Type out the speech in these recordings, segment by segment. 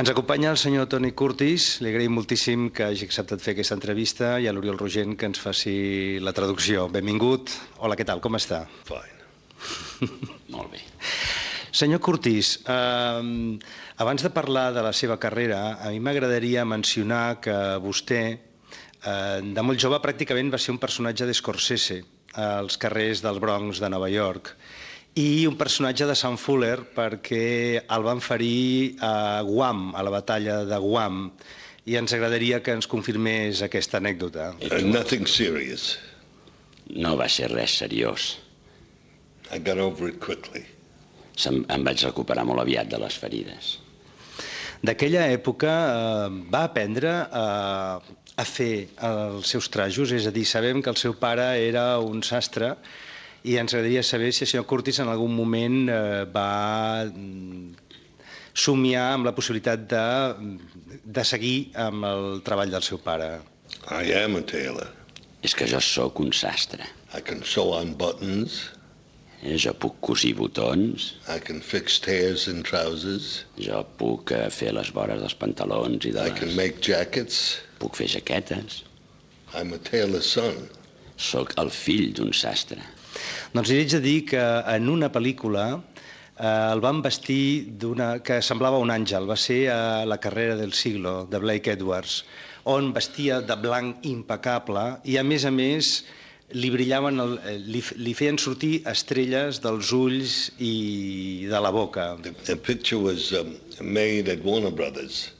Ens acompanya el senyor Toni Curtis. Li agraïm moltíssim que hagi acceptat fer aquesta entrevista i a l'Oriol Rogent que ens faci la traducció. Benvingut. Hola, què tal? Com està? Fine. Molt bé. Senyor Curtis, eh, abans de parlar de la seva carrera, a mi m'agradaria mencionar que vostè, eh, de molt jove, pràcticament va ser un personatge d'Escorsese als carrers del Bronx de Nova York i un personatge de Sam Fuller perquè el van ferir a Guam, a la batalla de Guam, i ens agradaria que ens confirmés aquesta anècdota. Uh, nothing serious. No va ser res seriós. I got over it quickly. Se'm, em vaig recuperar molt aviat de les ferides. D'aquella època eh, va aprendre a, a fer els seus trajos, és a dir, sabem que el seu pare era un sastre i ens agradaria saber si el senyor Curtis en algun moment eh, va mm, somiar amb la possibilitat de, de seguir amb el treball del seu pare. I am a tailor. És que jo sóc un sastre. I can sew on buttons. Eh, Jo puc cosir botons, I can fix tears in trousers. jo puc eh, fer les vores dels pantalons i de I can les... make jackets. Puc fer jaquetes. I'm a tailor's son. Sóc el fill d'un sastre. Doncs li haig de dir que en una pel·lícula eh, el van vestir d'una... que semblava un àngel, va ser a La carrera del siglo, de Blake Edwards, on vestia de blanc impecable i, a més a més, li brillaven, el, eh, li, li feien sortir estrelles dels ulls i de la boca. The, the picture was um, made at Warner Brothers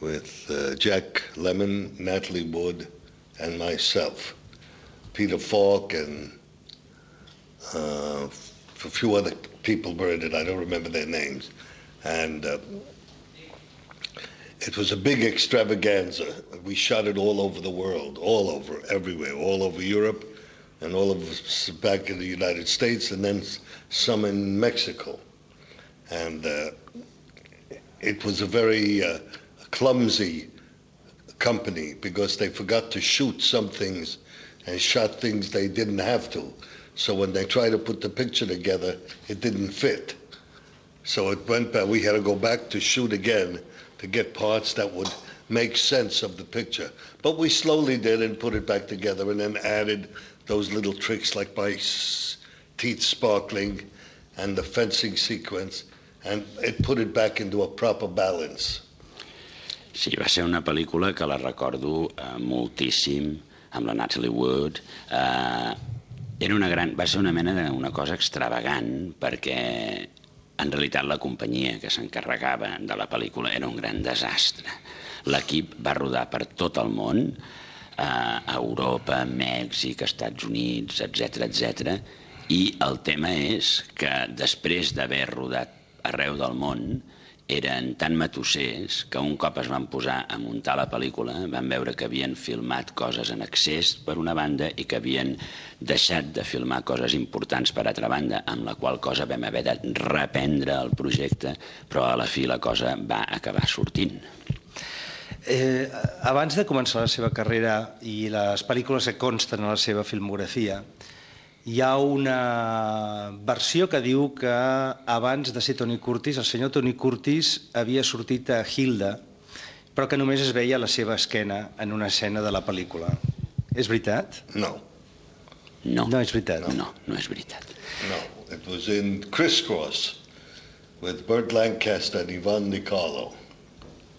with uh, Jack Lemon, Natalie Wood, and myself. Peter Falk and a few other people it. I don't remember their names. And uh, it was a big extravaganza. We shot it all over the world, all over, everywhere, all over Europe, and all of us back in the United States, and then some in Mexico. And uh, it was a very uh, clumsy company because they forgot to shoot some things and shot things they didn't have to. So when they tried to put the picture together, it didn't fit. So it went back. We had to go back to shoot again to get parts that would make sense of the picture. But we slowly did and put it back together and then added those little tricks like my teeth sparkling and the fencing sequence and it put it back into a proper balance. Sí, va ser una pel·lícula que la recordo eh, moltíssim, amb la Natalie Wood. Eh, era una gran, va ser una mena d'una cosa extravagant, perquè en realitat la companyia que s'encarregava de la pel·lícula era un gran desastre. L'equip va rodar per tot el món, eh, a Europa, Mèxic, Estats Units, etc etc. i el tema és que després d'haver rodat arreu del món, eren tan matossers que un cop es van posar a muntar la pel·lícula van veure que havien filmat coses en excés per una banda i que havien deixat de filmar coses importants per altra banda, amb la qual cosa vam haver de reprendre el projecte, però a la fi la cosa va acabar sortint. Eh, abans de començar la seva carrera i les pel·lícules que consten a la seva filmografia, hi ha una versió que diu que abans de ser Tony Curtis, el senyor Tony Curtis havia sortit a Hilda, però que només es veia la seva esquena en una escena de la pel·lícula. És veritat? No, No, No és veritat. No, no és veritat. no. It was in Crisscross with Burt Lancaster and Yvonne Nicolo.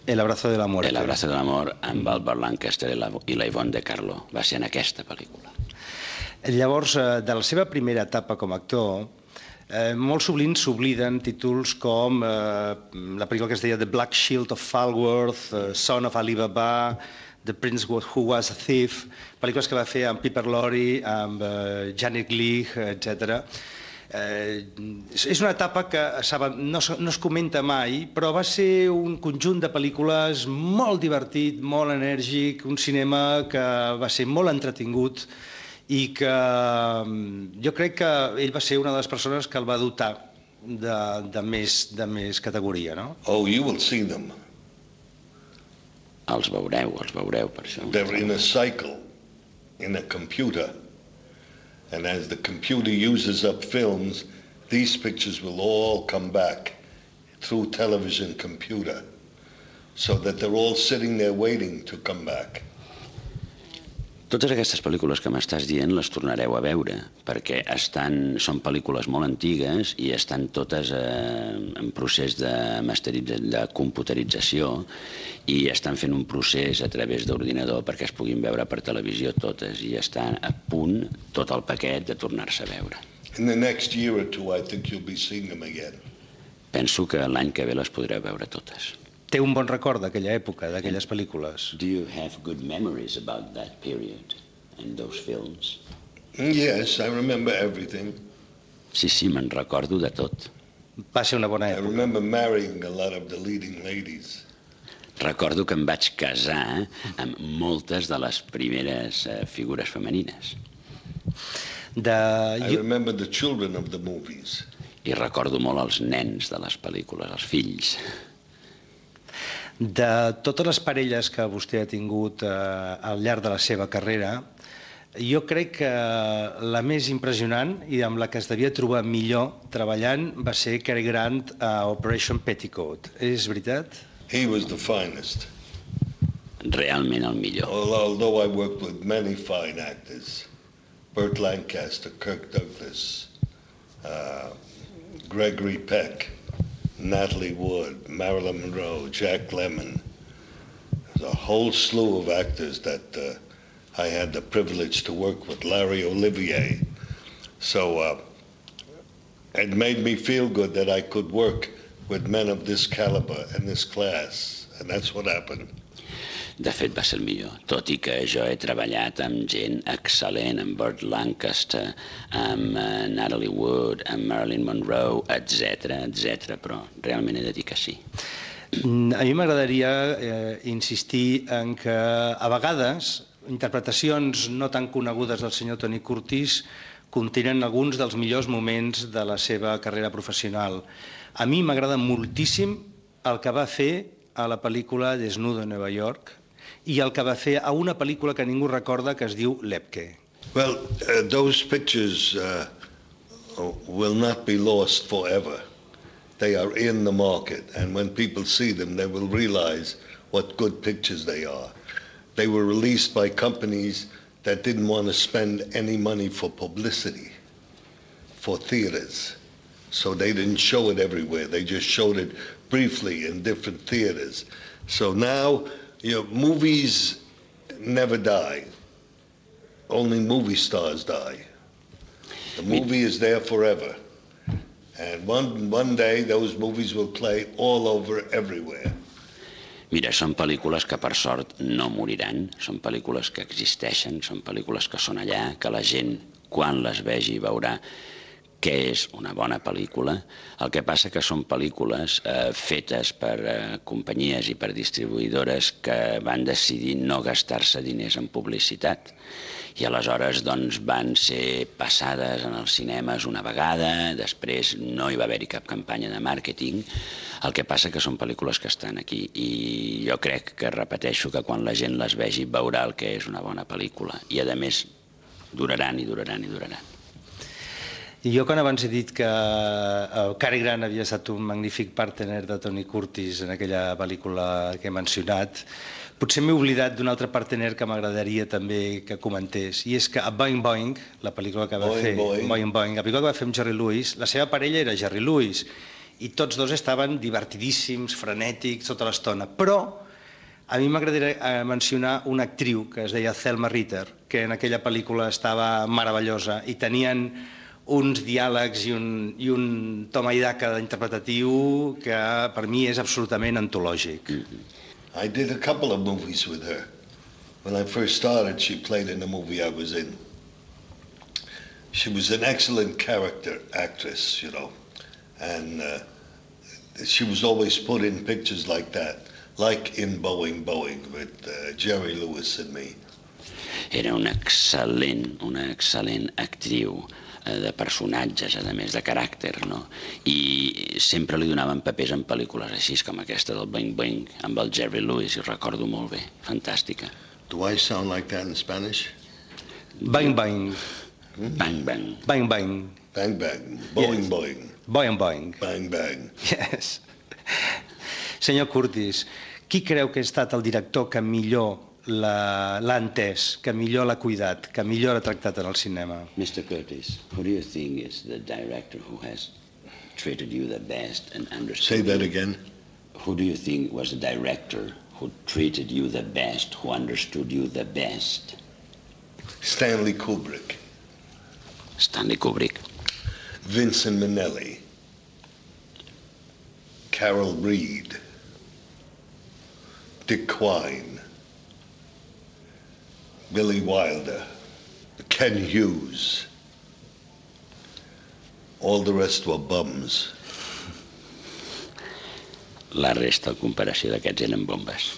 El abrazo de la muerte. El abrazo de l'amor amb el Burt Lancaster i la, i la Yvonne de Carlo va ser en aquesta pel·lícula. Llavors, eh, de la seva primera etapa com a actor, eh, molt sovint s'obliden títols com eh, la pel·lícula que es deia The Black Shield of Falworth, eh, Son of Alibaba, The Prince Who Was a Thief, pel·lícules que va fer amb Piper Laurie, amb eh, Janet Leigh, etc. Eh, és una etapa que saben, no, no es comenta mai, però va ser un conjunt de pel·lícules molt divertit, molt enèrgic, un cinema que va ser molt entretingut i que mm, jo crec que ell va ser una de les persones que el va dotar de, de, més, de més categoria, no? Oh, you will see them. Els veureu, els veureu per això. They're in a cycle in a computer. And as the computer uses up films, these pictures will all come back through television computer. so that they're all sitting there waiting to come back. Totes aquestes pel·lícules que m'estàs dient les tornareu a veure, perquè estan, són pel·lícules molt antigues i estan totes eh, en procés de, de computerització i estan fent un procés a través d'ordinador perquè es puguin veure per televisió totes i estan a punt tot el paquet de tornar-se a veure. In the next year or two, I think you'll be seeing them again. Penso que l'any que ve les podreu veure totes. Té un bon record d'aquella època, d'aquelles pel·lícules? Do you have good memories about that period and those films? Yes, I remember everything. Sí, sí, me'n recordo de tot. Va ser una bona I època. remember marrying a lot of the leading ladies. Recordo que em vaig casar amb moltes de les primeres eh, figures femenines. De... I remember the children of the movies. I recordo molt els nens de les pel·lícules, els fills. De totes les parelles que vostè ha tingut eh, al llarg de la seva carrera, jo crec que la més impressionant i amb la que es devia trobar millor treballant va ser Cary Grant a Operation Petticoat. És veritat? He was the finest. Realment el millor. Although I worked with many fine actors, Burt Lancaster, Kirk Douglas, uh, Gregory Peck, Natalie Wood, Marilyn Monroe, Jack Lemmon. There's a whole slew of actors that uh, I had the privilege to work with. Larry Olivier. So uh, it made me feel good that I could work with men of this caliber and this class, and that's what happened. De fet, va ser el millor, tot i que jo he treballat amb gent excel·lent, amb Burt Lancaster, amb uh, Natalie Wood, amb Marilyn Monroe, etc etc. però realment he de dir que sí. Mm, A mi m'agradaria eh, insistir en que a vegades interpretacions no tan conegudes del senyor Tony Curtis contenen alguns dels millors moments de la seva carrera professional. A mi m'agrada moltíssim el que va fer a la pel·lícula Desnudo en Nova York i el que va fer a una pel·lícula que ningú recorda que es diu Lepke. Well, uh, those pictures uh, will not be lost forever. They are in the market, and when people see them, they will realize what good pictures they are. They were released by companies that didn't want to spend any money for publicity, for theaters. So they didn't show it everywhere. They just showed it briefly in different theaters. So now, you know, movies never die. Only movie stars die. The movie is there forever. And one, one day those movies will play all over everywhere. Mira, són pel·lícules que per sort no moriran, són pel·lícules que existeixen, són pel·lícules que són allà, que la gent quan les vegi veurà que és una bona pel·lícula. El que passa que són pel·lícules eh, fetes per eh, companyies i per distribuïdores que van decidir no gastar-se diners en publicitat i aleshores doncs, van ser passades en els cinemes una vegada, després no hi va haver-hi cap campanya de màrqueting, el que passa que són pel·lícules que estan aquí i jo crec que repeteixo que quan la gent les vegi veurà el que és una bona pel·lícula i a més duraran i duraran i duraran. I jo quan abans he dit que el Cary Grant havia estat un magnífic partner de Tony Curtis en aquella pel·lícula que he mencionat, potser m'he oblidat d'un altre partner que m'agradaria també que comentés, i és que a Boing Boing, la pel·lícula que va Boing fer Boing. Boing Boing, la pel·lícula que va fer amb Jerry Lewis, la seva parella era Jerry Lewis, i tots dos estaven divertidíssims, frenètics tota l'estona, però a mi m'agradaria eh, mencionar una actriu que es deia Thelma Ritter, que en aquella pel·lícula estava meravellosa i tenien uns diàlegs i un, i un toma i daca interpretatiu que per mi és absolutament antològic. I did a couple of movies with her. When I first started, she played in the movie I was in. She was an excellent character actress, you know, and uh, she was always put in pictures like that, like in Boeing Boeing with uh, Jerry Lewis and me. Era una excel·lent, una excel·lent actriu de personatges, a més de caràcter, no? I sempre li donaven papers en pel·lícules així com aquesta del Bing Bing amb el Jerry Lewis, i recordo molt bé, fantàstica. Do I sound like that in Spanish? Bang, bang, Bang, bang. bang, bang, Bang bang, Boeing Yes. Boeing, boing, boing. bang bang. Yes. Senyor Curtis, qui creu que ha estat el director que millor l'ha entès, que millor l'ha cuidat, que millor l'ha tractat en el cinema? Mr. Curtis, who do you think is the director who has treated you the best and understood Say that you? again. Who do you think was the director who treated you the best, who understood you the best? Stanley Kubrick, Stanley Kubrick. Vincent Minnelli, Carol Reed, Dick Quine, Billy Wilder, Ken Hughes. All the rest were bums. La resta, en comparació d'aquests, eren bombes.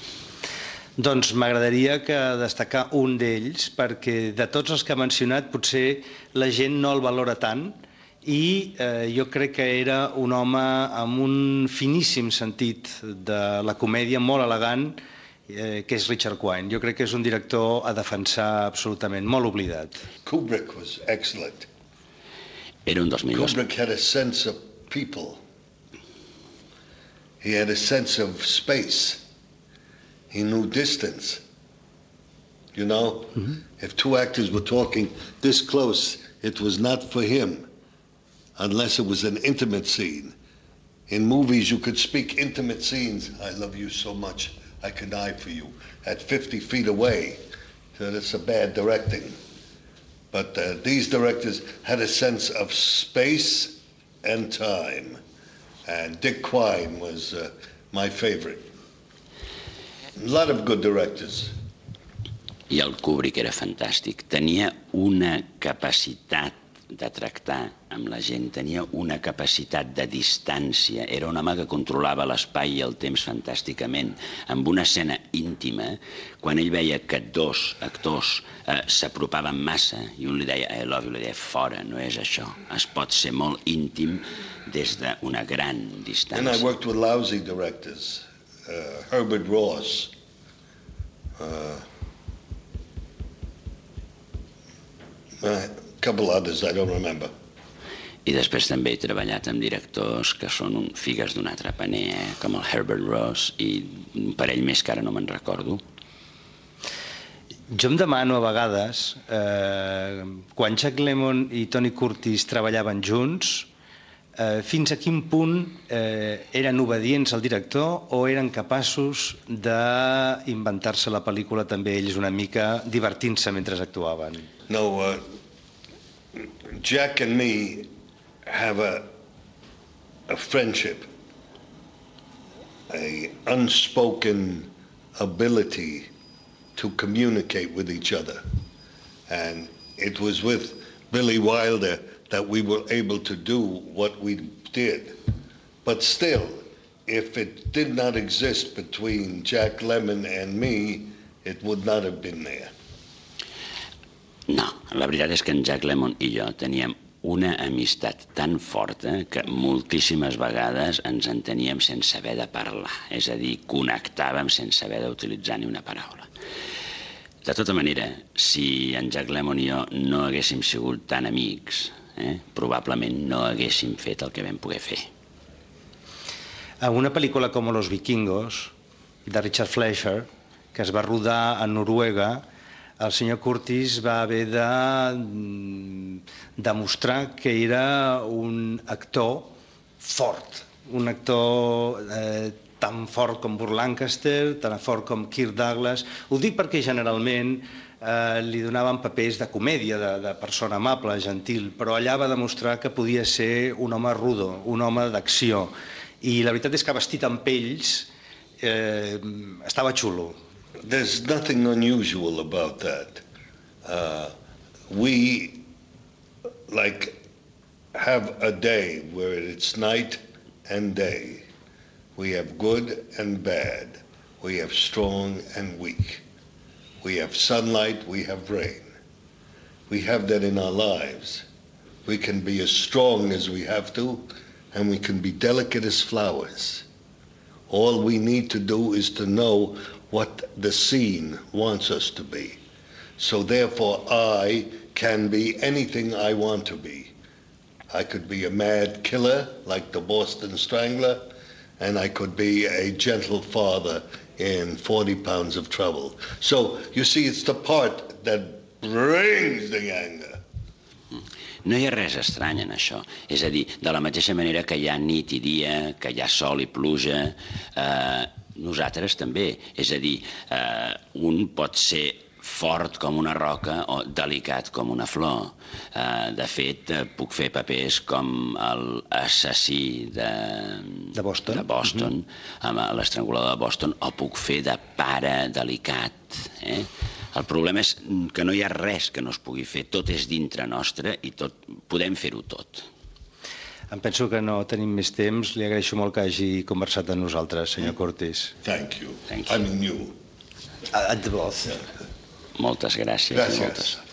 Doncs m'agradaria que destacar un d'ells, perquè de tots els que ha mencionat potser la gent no el valora tant i eh, jo crec que era un home amb un finíssim sentit de la comèdia, molt elegant, eh, que és Richard Quine. Jo crec que és un director a defensar absolutament, molt oblidat. Kubrick was excellent. Era un dels millors. Kubrick had a sense of people. He had a sense of space. He knew distance. You know, if two actors were talking this close, it was not for him unless it was an intimate scene. In movies, you could speak intimate scenes. I love you so much, I could die for you, at 50 feet away. So that's a bad directing. But uh, these directors had a sense of space and time. And Dick Quine was uh, my favorite. A lot of good directors. I el Kubrick era fantàstic. Tenia una capacitat de tractar amb la gent, tenia una capacitat de distància. Era un home que controlava l'espai i el temps fantàsticament. Amb una escena íntima, quan ell veia que dos actors eh, s'apropaven massa i un li deia I love you, li deia fora, no és això. Es pot ser molt íntim des d'una gran And I distància. worked with lousy directors. Uh, Herbert Ross. Uh, a couple others I don't remember. I després també he treballat amb directors que són un, figues d'un altre paner, eh? com el Herbert Ross i un parell més que ara no me'n recordo. Jo em demano a vegades, eh, quan Jack Lemmon i Tony Curtis treballaven junts, eh, fins a quin punt eh, eren obedients al director o eren capaços d'inventar-se la pel·lícula també ells una mica divertint-se mentre actuaven. No, uh, Jack and me have a, a friendship, a unspoken ability to communicate with each other. And it was with Billy Wilder that we were able to do what we did. But still, if it did not exist between Jack Lemmon and me, it would not have been there. No, la veritat és que en Jack Lemmon i jo teníem una amistat tan forta que moltíssimes vegades ens enteníem sense haver de parlar, és a dir, connectàvem sense haver d'utilitzar ni una paraula. De tota manera, si en Jack Lemmon i jo no haguéssim sigut tan amics, eh, probablement no haguéssim fet el que vam poder fer. En una pel·lícula com Los Vikingos, de Richard Fleischer, que es va rodar a Noruega, el senyor Curtis va haver de mm, demostrar que era un actor fort, un actor eh, tan fort com Burr Lancaster, tan fort com Kirk Douglas. Ho dic perquè generalment eh, li donaven papers de comèdia, de, de persona amable, gentil, però allà va demostrar que podia ser un home rudo, un home d'acció. I la veritat és que vestit amb pells eh, estava xulo. There's nothing unusual about that. Uh, we like have a day where it's night and day. We have good and bad. We have strong and weak. We have sunlight, we have rain. We have that in our lives. We can be as strong as we have to, and we can be delicate as flowers. All we need to do is to know what the scene wants us to be. So therefore, I can be anything I want to be. I could be a mad killer like the Boston Strangler, and I could be a gentle father in 40 pounds of trouble. So you see, it's the part that brings the anger. No hi ha res estrany en això. És a dir, de la mateixa manera que hi ha nit i dia, que hi ha sol i pluja, eh, nosaltres també. És a dir, eh, un pot ser fort com una roca o delicat com una flor. Eh, de fet, eh, puc fer papers com l'assassí de, De Boston. de Boston mm -hmm. amb l'estrangulador de Boston, o puc fer de pare delicat. Eh? El problema és que no hi ha res que no es pugui fer, tot és dintre nostre i tot, podem fer-ho tot. Em penso que no tenim més temps. Li agraeixo molt que hagi conversat amb nosaltres, senyor Cortés. Thank you. Thank you. I mean you. At the both. Moltes gràcies. Gràcies. Moltes.